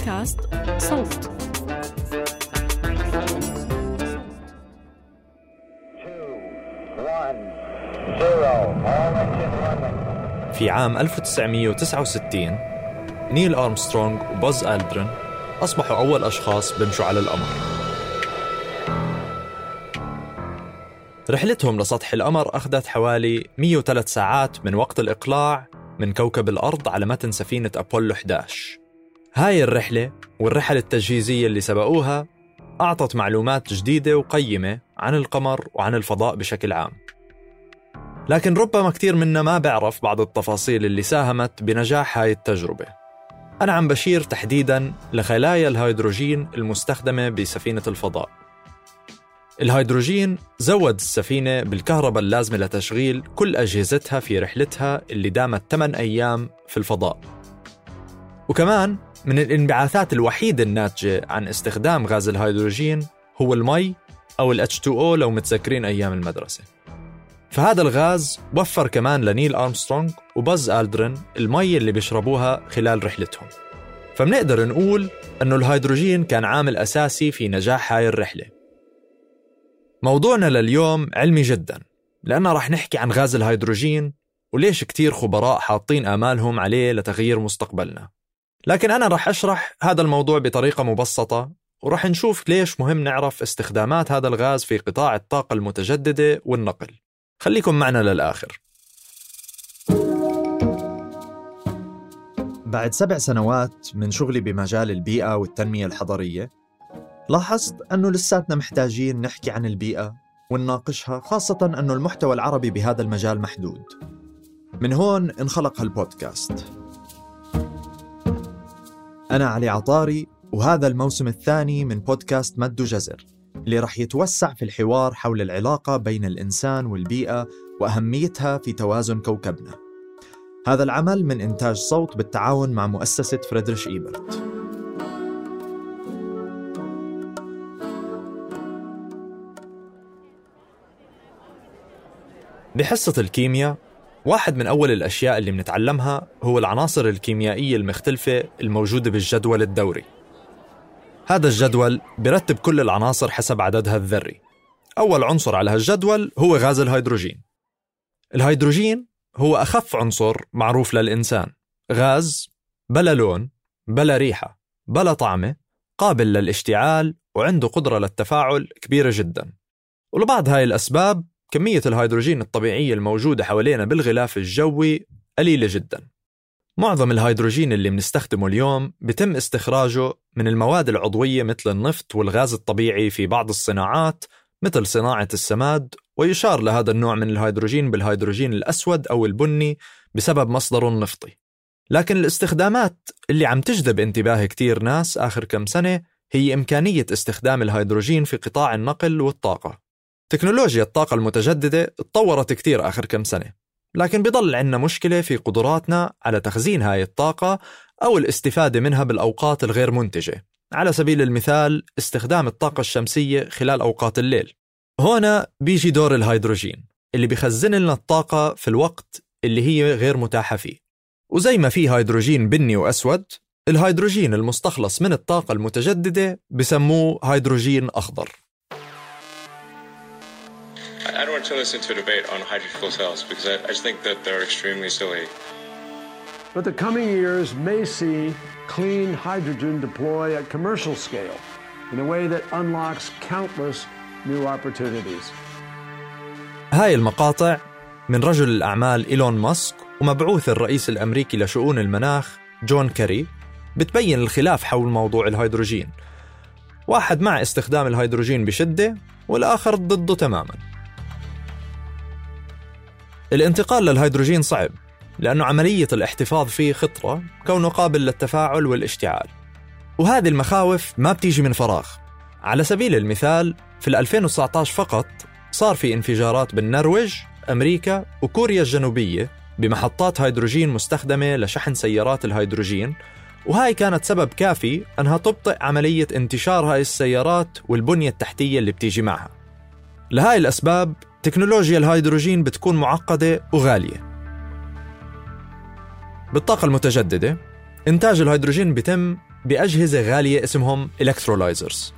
بودكاست صوت. في عام 1969 نيل أرمسترونغ وبوز ألدرين أصبحوا أول أشخاص بيمشوا على القمر. رحلتهم لسطح القمر أخذت حوالي 103 ساعات من وقت الإقلاع من كوكب الأرض على متن سفينة أبولو 11 هاي الرحلة والرحل التجهيزية اللي سبقوها أعطت معلومات جديدة وقيمة عن القمر وعن الفضاء بشكل عام. لكن ربما كثير منا ما بيعرف بعض التفاصيل اللي ساهمت بنجاح هاي التجربة. أنا عم بشير تحديدا لخلايا الهيدروجين المستخدمة بسفينة الفضاء. الهيدروجين زود السفينة بالكهرباء اللازمة لتشغيل كل أجهزتها في رحلتها اللي دامت 8 أيام في الفضاء. وكمان من الانبعاثات الوحيدة الناتجة عن استخدام غاز الهيدروجين هو المي أو ال H2O لو متذكرين أيام المدرسة. فهذا الغاز وفر كمان لنيل أرمسترونغ وباز ألدرين المي اللي بيشربوها خلال رحلتهم. فمنقدر نقول أنه الهيدروجين كان عامل أساسي في نجاح هاي الرحلة. موضوعنا لليوم علمي جدا لأننا رح نحكي عن غاز الهيدروجين وليش كتير خبراء حاطين آمالهم عليه لتغيير مستقبلنا. لكن أنا رح أشرح هذا الموضوع بطريقة مبسطة ورح نشوف ليش مهم نعرف استخدامات هذا الغاز في قطاع الطاقة المتجددة والنقل. خليكم معنا للآخر. بعد سبع سنوات من شغلي بمجال البيئة والتنمية الحضرية لاحظت أنه لساتنا محتاجين نحكي عن البيئة ونناقشها خاصة أنه المحتوى العربي بهذا المجال محدود. من هون انخلق هالبودكاست. أنا علي عطاري وهذا الموسم الثاني من بودكاست مد جزر اللي رح يتوسع في الحوار حول العلاقة بين الإنسان والبيئة وأهميتها في توازن كوكبنا. هذا العمل من إنتاج صوت بالتعاون مع مؤسسة فريدريش إيبرت. بحصة الكيمياء واحد من أول الأشياء اللي بنتعلمها هو العناصر الكيميائية المختلفة الموجودة بالجدول الدوري. هذا الجدول برتب كل العناصر حسب عددها الذري. أول عنصر على هالجدول هو غاز الهيدروجين. الهيدروجين هو أخف عنصر معروف للإنسان. غاز بلا لون بلا ريحة بلا طعمة قابل للاشتعال وعنده قدرة للتفاعل كبيرة جدا. ولبعض هاي الأسباب كمية الهيدروجين الطبيعية الموجودة حوالينا بالغلاف الجوي قليلة جدا. معظم الهيدروجين اللي بنستخدمه اليوم بتم استخراجه من المواد العضوية مثل النفط والغاز الطبيعي في بعض الصناعات مثل صناعة السماد ويشار لهذا النوع من الهيدروجين بالهيدروجين الأسود أو البني بسبب مصدره النفطي. لكن الاستخدامات اللي عم تجذب انتباه كتير ناس آخر كم سنة هي إمكانية استخدام الهيدروجين في قطاع النقل والطاقة. تكنولوجيا الطاقة المتجددة تطورت كتير آخر كم سنة لكن بضل عندنا مشكلة في قدراتنا على تخزين هاي الطاقة أو الاستفادة منها بالأوقات الغير منتجة. على سبيل المثال استخدام الطاقة الشمسية خلال أوقات الليل. هنا بيجي دور الهيدروجين اللي بيخزن لنا الطاقة في الوقت اللي هي غير متاحة فيه. وزي ما في هيدروجين بني وأسود الهيدروجين المستخلص من الطاقة المتجددة بسموه هيدروجين أخضر. Want to listen to a debate on hydrogen cells because I, I just think that they're extremely silly. But the coming years may see clean hydrogen deploy at commercial scale in a way that unlocks countless new opportunities. هاي المقاطع من رجل الأعمال إيلون ماسك ومبعوث الرئيس الأمريكي لشؤون المناخ جون كيري بتبين الخلاف حول موضوع الهيدروجين واحد مع استخدام الهيدروجين بشدة والآخر ضده تماماً الانتقال للهيدروجين صعب لأنه عملية الاحتفاظ فيه خطرة كونه قابل للتفاعل والاشتعال. وهذه المخاوف ما بتيجي من فراغ. على سبيل المثال في 2019 فقط صار في انفجارات بالنرويج أمريكا وكوريا الجنوبية بمحطات هيدروجين مستخدمة لشحن سيارات الهيدروجين وهاي كانت سبب كافي أنها تبطئ عملية انتشار هاي السيارات والبنية التحتية اللي بتيجي معها. لهاي الأسباب تكنولوجيا الهيدروجين بتكون معقدة وغالية. بالطاقة المتجددة إنتاج الهيدروجين بيتم بأجهزة غالية اسمهم electrolyzers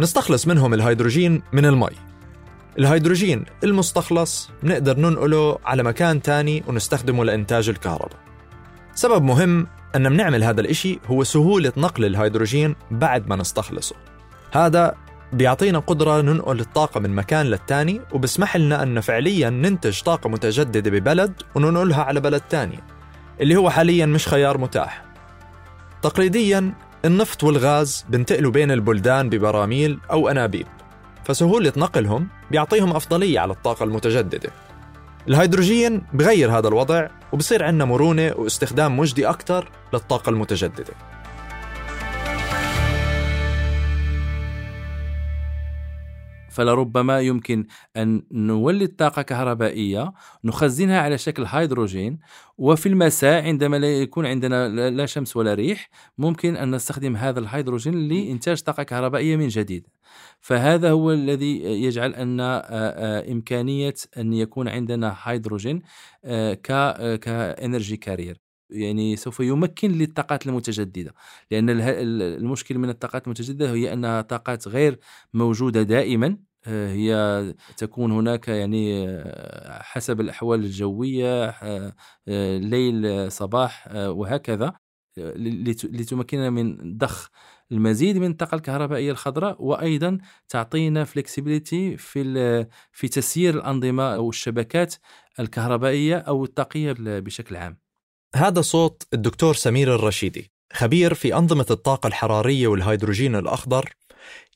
نستخلص منهم الهيدروجين من المي. الهيدروجين المستخلص بنقدر ننقله على مكان تاني ونستخدمه لإنتاج الكهرباء. سبب مهم أن بنعمل هذا الإشي هو سهولة نقل الهيدروجين بعد ما نستخلصه. هذا بيعطينا قدرة ننقل الطاقة من مكان للتاني وبسمح لنا أن فعليا ننتج طاقة متجددة ببلد وننقلها على بلد تاني اللي هو حاليا مش خيار متاح. تقليديا النفط والغاز بنتقلوا بين البلدان ببراميل أو أنابيب فسهولة نقلهم بيعطيهم أفضلية على الطاقة المتجددة. الهيدروجين بغير هذا الوضع وبصير عندنا مرونة واستخدام مجدي أكثر للطاقة المتجددة. فلربما يمكن أن نولد طاقة كهربائية نخزنها على شكل هيدروجين وفي المساء عندما لا يكون عندنا لا شمس ولا ريح ممكن أن نستخدم هذا الهيدروجين لإنتاج طاقة كهربائية من جديد. فهذا هو الذي يجعل أن إمكانية أن يكون عندنا هيدروجين ك energy carrier. يعني سوف يمكن للطاقات المتجددة لأن المشكل من الطاقات المتجددة هي أنها طاقات غير موجودة دائما آه، هي تكون هناك يعني آه، حسب الأحوال الجوية آه، ليل صباح وهكذا لتمكننا من ضخ المزيد من الطاقة الكهربائية الخضراء وأيضا تعطينا فلكسبيليتي في في تسيير الأنظمة أو الشبكات الكهربائية أو الطاقيه بشكل عام. هذا صوت الدكتور سمير الرشيدي خبير في أنظمة الطاقة الحرارية والهيدروجين الأخضر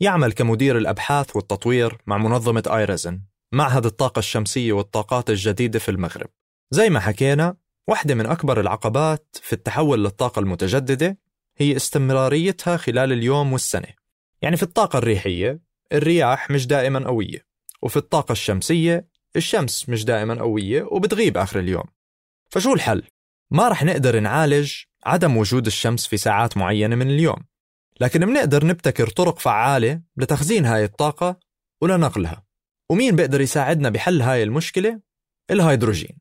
يعمل كمدير الأبحاث والتطوير مع منظمة آيرزن معهد الطاقة الشمسية والطاقات الجديدة في المغرب. زي ما حكينا واحدة من أكبر العقبات في التحول للطاقة المتجددة هي استمراريتها خلال اليوم والسنة. يعني في الطاقة الريحية الرياح مش دائما قوية وفي الطاقة الشمسية الشمس مش دائما قوية وبتغيب آخر اليوم. فشو الحل؟ ما رح نقدر نعالج عدم وجود الشمس في ساعات معينة من اليوم. لكن بنقدر نبتكر طرق فعالة لتخزين هاي الطاقة ولنقلها. ومين بيقدر يساعدنا بحل هاي المشكلة؟ الهيدروجين.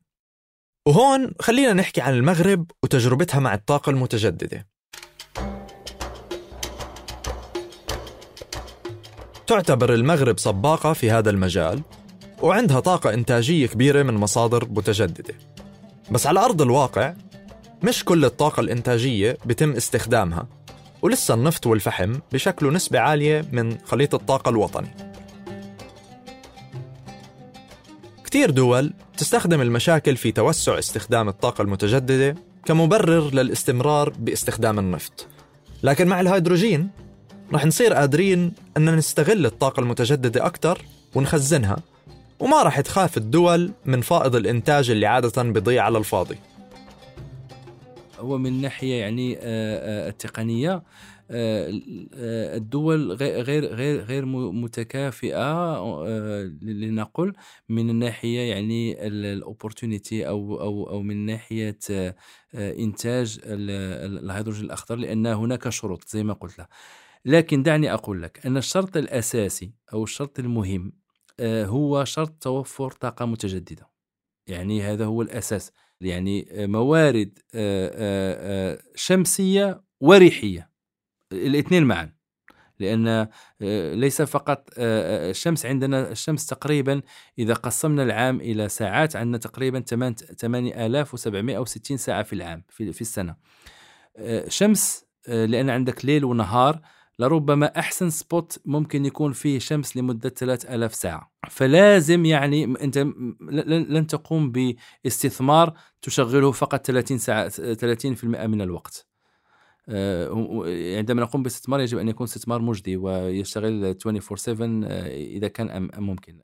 وهون خلينا نحكي عن المغرب وتجربتها مع الطاقة المتجددة. تعتبر المغرب سباقة في هذا المجال وعندها طاقة إنتاجية كبيرة من مصادر متجددة. بس على أرض الواقع مش كل الطاقة الإنتاجية بتم استخدامها ولسه النفط والفحم بشكلوا نسبة عالية من خليط الطاقة الوطني. كتير دول تستخدم المشاكل في توسع استخدام الطاقة المتجددة كمبرر للاستمرار باستخدام النفط. لكن مع الهيدروجين رح نصير قادرين أن نستغل الطاقة المتجددة أكثر ونخزنها. وما راح تخاف الدول من فائض الإنتاج اللي عادة بيضيع على الفاضي. هو من ناحية يعني التقنية الدول غير غير غير متكافئة لنقل من الناحيه يعني الاوبورتونيتي أو أو أو من ناحية إنتاج الهيدروجين الأخضر لأن هناك شروط زي ما قلت لك. لكن دعني أقول لك أن الشرط الأساسي أو الشرط المهم آه، هو شرط توفر طاقة متجددة. يعني هذا هو الأساس. يعني موارد آه، آه، شمسية وريحية. الاثنين معا. لأن ليس فقط الشمس عندنا الشمس تقريبا إذا قسمنا العام إلى ساعات عندنا تقريبا 8760 ساعة في العام في السنة. شمس لأن عندك ليل ونهار لربما أحسن سبوت ممكن يكون فيه شمس لمدة 3000 ساعة. فلازم يعني أنت لن تقوم باستثمار تشغله فقط 30 ساعة 30% من الوقت. آه، عندما نقوم باستثمار يجب أن يكون استثمار مجدي ويشتغل 24/7 آه، إذا كان ممكن.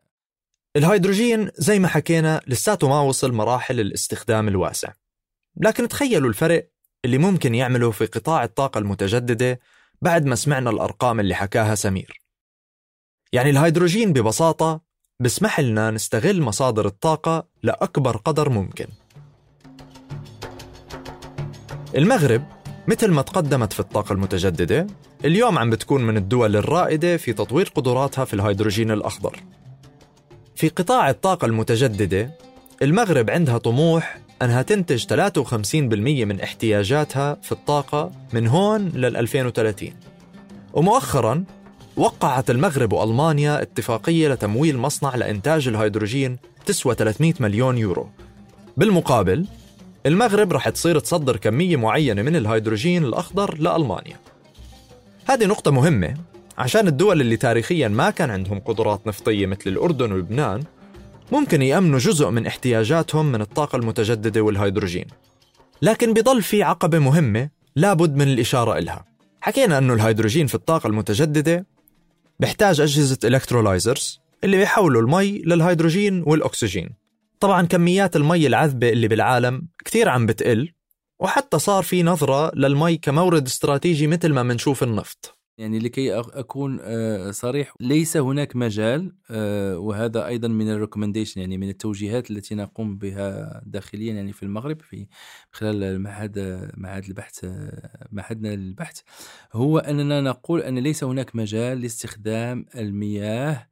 الهيدروجين زي ما حكينا لساته ما وصل مراحل الاستخدام الواسع. لكن تخيلوا الفرق اللي ممكن يعمله في قطاع الطاقة المتجددة بعد ما سمعنا الأرقام اللي حكاها سمير. يعني الهيدروجين ببساطة بسمح لنا نستغل مصادر الطاقة لأكبر قدر ممكن. المغرب مثل ما تقدمت في الطاقة المتجددة اليوم عم بتكون من الدول الرائدة في تطوير قدراتها في الهيدروجين الأخضر. في قطاع الطاقة المتجددة المغرب عندها طموح أنها تنتج 53% من احتياجاتها في الطاقة من هون لل 2030 ومؤخرا وقعت المغرب وألمانيا اتفاقية لتمويل مصنع لإنتاج الهيدروجين تسوى 300 مليون يورو. بالمقابل المغرب رح تصير تصدر كمية معينة من الهيدروجين الأخضر لألمانيا. هذه نقطة مهمة عشان الدول اللي تاريخيا ما كان عندهم قدرات نفطية مثل الأردن ولبنان ممكن يأمنوا جزء من احتياجاتهم من الطاقة المتجددة والهيدروجين. لكن بضل في عقبة مهمة لابد من الإشارة إلها. حكينا أنه الهيدروجين في الطاقة المتجددة بيحتاج أجهزة electrolyzers اللي بيحولوا المي للهيدروجين والأكسجين. طبعا كميات المي العذبة اللي بالعالم كثير عم بتقل وحتى صار في نظرة للمي كمورد استراتيجي مثل ما منشوف النفط. يعني لكي أكون آه، صريح. ليس هناك مجال آه، وهذا أيضا من ال recommendation يعني من التوجيهات التي نقوم بها داخليا يعني في المغرب في خلال معهد معهد البحث معهدنا للبحث. هو أننا نقول أن ليس هناك مجال لاستخدام المياه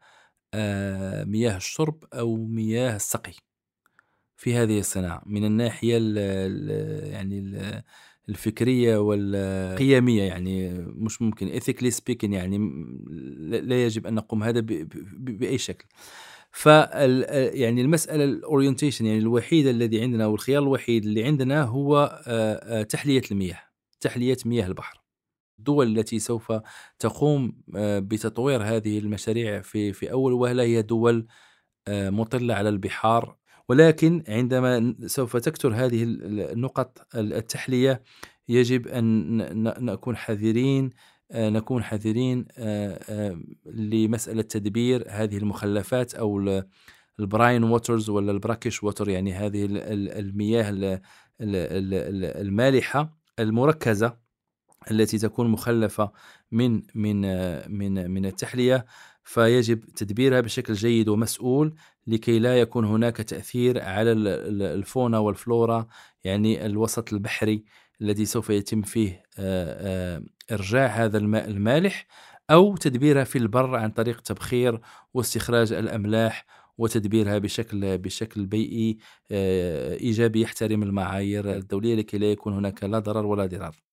آه، مياه الشرب أو مياه السقي في هذه الصناعة. من الناحية ال يعني ال الفكرية والقيميه يعني مش ممكن ethically speaking يعني لا يجب أن نقوم هذا بأي شكل. ف يعني المسألة ال orientation يعني الوحيد الذي عندنا والخيار الوحيد اللي عندنا هو تحلية المياه تحلية مياه البحر. الدول التي سوف تقوم بتطوير هذه المشاريع في في أول وهلة هي دول مطلة على البحار ولكن عندما سوف تكثر هذه النقط التحلية يجب أن نكون حذرين آه، نكون حذرين آه، آه، لمسألة تدبير هذه المخلفات أو ال brine waters ولا ال brackish water يعني هذه المياه المالحة المركزة التي تكون مخلفة من من من من التحلية. فيجب تدبيرها بشكل جيد ومسؤول لكي لا يكون هناك تأثير على الفونا والفلورا يعني الوسط البحري الذي سوف يتم فيه إرجاع هذا الماء المالح أو تدبيرها في البر عن طريق تبخير واستخراج الأملاح وتدبيرها بشكل بشكل بيئي إيجابي يحترم المعايير الدولية لكي لا يكون هناك لا ضرر ولا ضرار.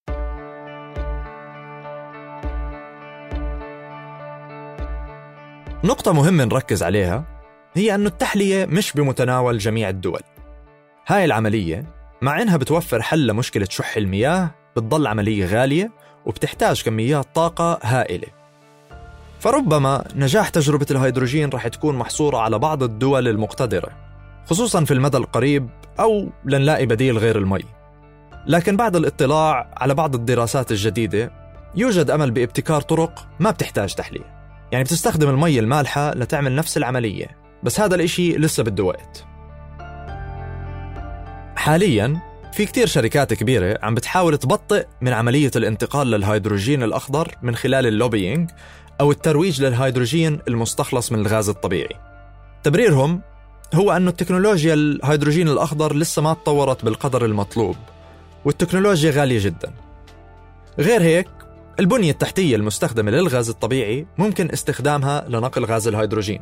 نقطة مهمة نركز عليها هي أن التحلية مش بمتناول جميع الدول. هاي العملية مع إنها بتوفر حل لمشكلة شح المياه بتضل عملية غالية وبتحتاج كميات طاقة هائلة. فربما نجاح تجربة الهيدروجين رح تكون محصورة على بعض الدول المقتدرة خصوصا في المدى القريب أو لنلاقي بديل غير المي. لكن بعد الاطلاع على بعض الدراسات الجديدة يوجد أمل بابتكار طرق ما بتحتاج تحلية يعني بتستخدم المي المالحة لتعمل نفس العملية بس هذا الإشي لسه بده وقت. حاليا في كتير شركات كبيرة عم بتحاول تبطئ من عملية الانتقال للهيدروجين الأخضر من خلال ال lobbying أو الترويج للهيدروجين المستخلص من الغاز الطبيعي. تبريرهم هو أنه التكنولوجيا الهيدروجين الأخضر لسه ما تطورت بالقدر المطلوب والتكنولوجيا غالية جدا. غير هيك البنية التحتية المستخدمة للغاز الطبيعي ممكن استخدامها لنقل غاز الهيدروجين.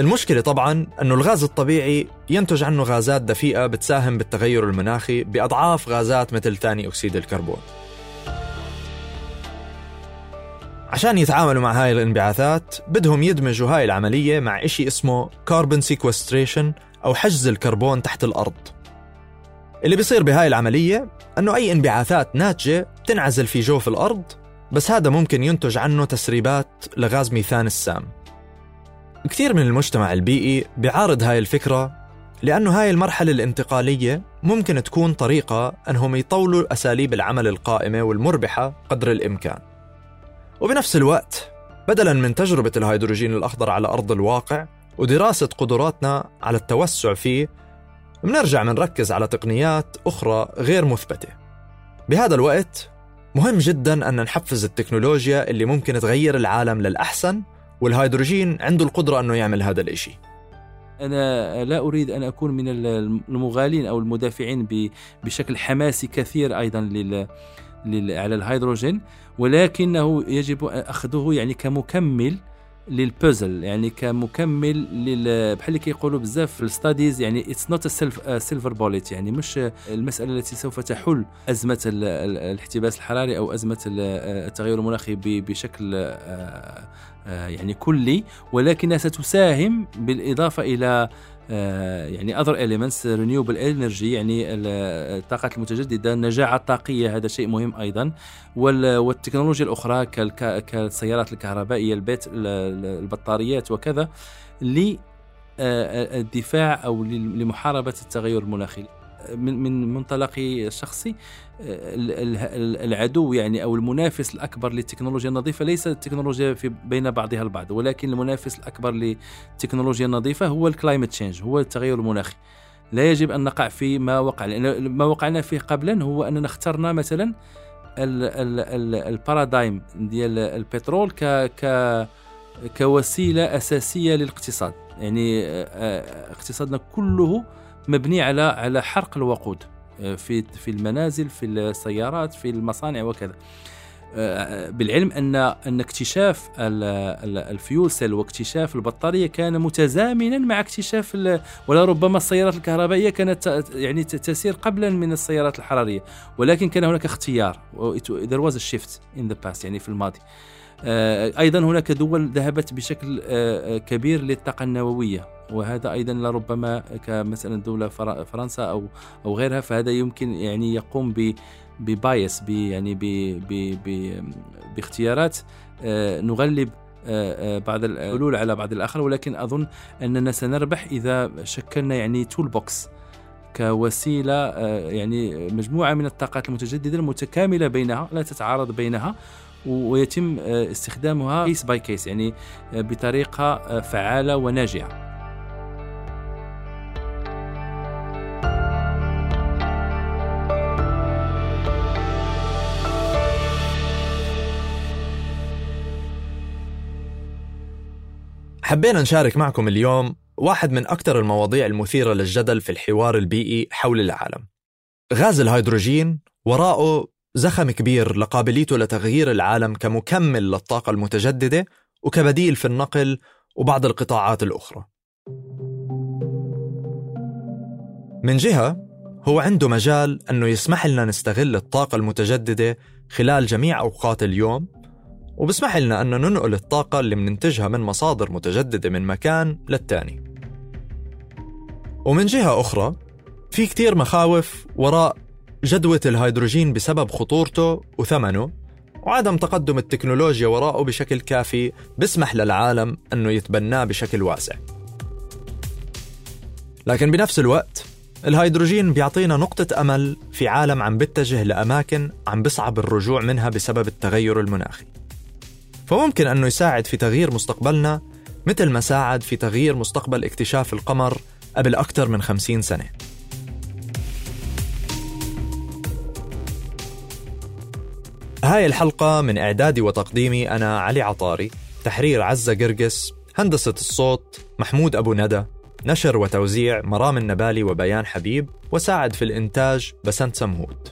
المشكلة طبعا أنه الغاز الطبيعي ينتج عنه غازات دفيئة بتساهم بالتغير المناخي بأضعاف غازات مثل ثاني أكسيد الكربون. عشان يتعاملوا مع هاي الانبعاثات بدهم يدمجوا هاي العملية مع إشي اسمه carbon sequestration أو حجز الكربون تحت الأرض. اللي بيصير بهاي العملية أنه أي انبعاثات ناتجة تنعزل في جوف الأرض بس هذا ممكن ينتج عنه تسريبات لغاز ميثان السام. كثير من المجتمع البيئي بيعارض هاي الفكرة لأنه هاي المرحلة الانتقالية ممكن تكون طريقة أنهم يطولوا أساليب العمل القائمة والمربحة قدر الإمكان. وبنفس الوقت بدلا من تجربة الهيدروجين الأخضر على أرض الواقع ودراسة قدراتنا على التوسع فيه بنرجع منركز على تقنيات أخرى غير مثبتة. بهذا الوقت مهم جدا أن نحفز التكنولوجيا اللي ممكن تغير العالم للأحسن والهيدروجين عنده القدرة أنه يعمل هذا الإشي. أنا لا أريد أن أكون من المغالين أو المدافعين بشكل حماسي كثير أيضا لل على الهيدروجين ولكنه يجب أخذه يعني كمكمل للبوزل يعني كمكمل لل بحال اللي كيقولوا بزاف في ال studies يعني it's not silver bullet يعني مش المسألة التي سوف تحل أزمة الاحتباس الحراري أو أزمة التغير المناخي بشكل آه، آه، يعني كلي ولكنها ستساهم بالإضافة إلى يعني other elements renewable energy يعني الطاقات المتجددة النجاعة الطاقية هذا شيء مهم أيضا. والتكنولوجيا الأخرى كالسيارات الكهربائية البيت البطاريات وكذا للدفاع آه، أو لمحاربة التغير المناخي. من من منطلقي الشخصي العدو يعني أو المنافس الأكبر للتكنولوجيا النظيفه ليس التكنولوجيا في بين بعضها البعض ولكن المنافس الأكبر للتكنولوجيا النظيفه هو ال climate change هو التغير المناخي. لا يجب أن نقع في ما وقع لأن ما وقعنا فيه قبلا هو أننا اخترنا مثلا ال paradigm ديال البترول ك ك كوسيلة أساسية للاقتصاد. يعني اقتصادنا كله مبني على على حرق الوقود آه، في في المنازل في السيارات في المصانع وكذا. آه، بالعلم أن أن اكتشاف ال fuel cell واكتشاف البطارية كان متزامنا مع اكتشاف ولا ربما السيارات الكهربائية كانت يعني تسير قبلا من السيارات الحرارية. ولكن كان هناك اختيار there was a shift in the past يعني في الماضي. أيضا هناك دول ذهبت بشكل كبير للطاقة النووية وهذا أيضا لربما كمثلا دولة فرنسا أو أو غيرها فهذا يمكن يعني يقوم ب ب bias يعني ب ب ب باختيارات آه، نغلب آه، آه، بعض الحلول على بعض الآخر ولكن أظن أننا سنربح إذا شكلنا يعني toolbox كوسيلة يعني مجموعة من الطاقات المتجددة المتكاملة بينها لا تتعارض بينها. ويتم استخدامها case by case يعني بطريقة فعالة وناجعة. حبينا نشارك معكم اليوم واحد من أكثر المواضيع المثيرة للجدل في الحوار البيئي حول العالم. غاز الهيدروجين وراءه زخم كبير لقابليته لتغيير العالم كمكمل للطاقة المتجددة وكبديل في النقل وبعض القطاعات الأخرى. من جهة هو عنده مجال أنه يسمح لنا نستغل الطاقة المتجددة خلال جميع أوقات اليوم وبسمح لنا أن ننقل الطاقة اللي مننتجها من مصادر متجددة من مكان للتاني. ومن جهة أخرى في كتير مخاوف وراء جدوى الهيدروجين بسبب خطورته وثمنه وعدم تقدم التكنولوجيا وراءه بشكل كافي بسمح للعالم أنه يتبناه بشكل واسع. لكن بنفس الوقت الهيدروجين بيعطينا نقطة أمل في عالم عم بيتجه لأماكن عم بصعب الرجوع منها بسبب التغير المناخي. فممكن أنه يساعد في تغيير مستقبلنا مثل ما ساعد في تغيير مستقبل اكتشاف القمر قبل أكثر من خمسين سنة. هاي الحلقة من إعدادي وتقديمي أنا علي عطاري تحرير عزة قرقس هندسة الصوت محمود أبو ندى نشر وتوزيع مرام النبالي وبيان حبيب وساعد في الإنتاج بسنت سمهود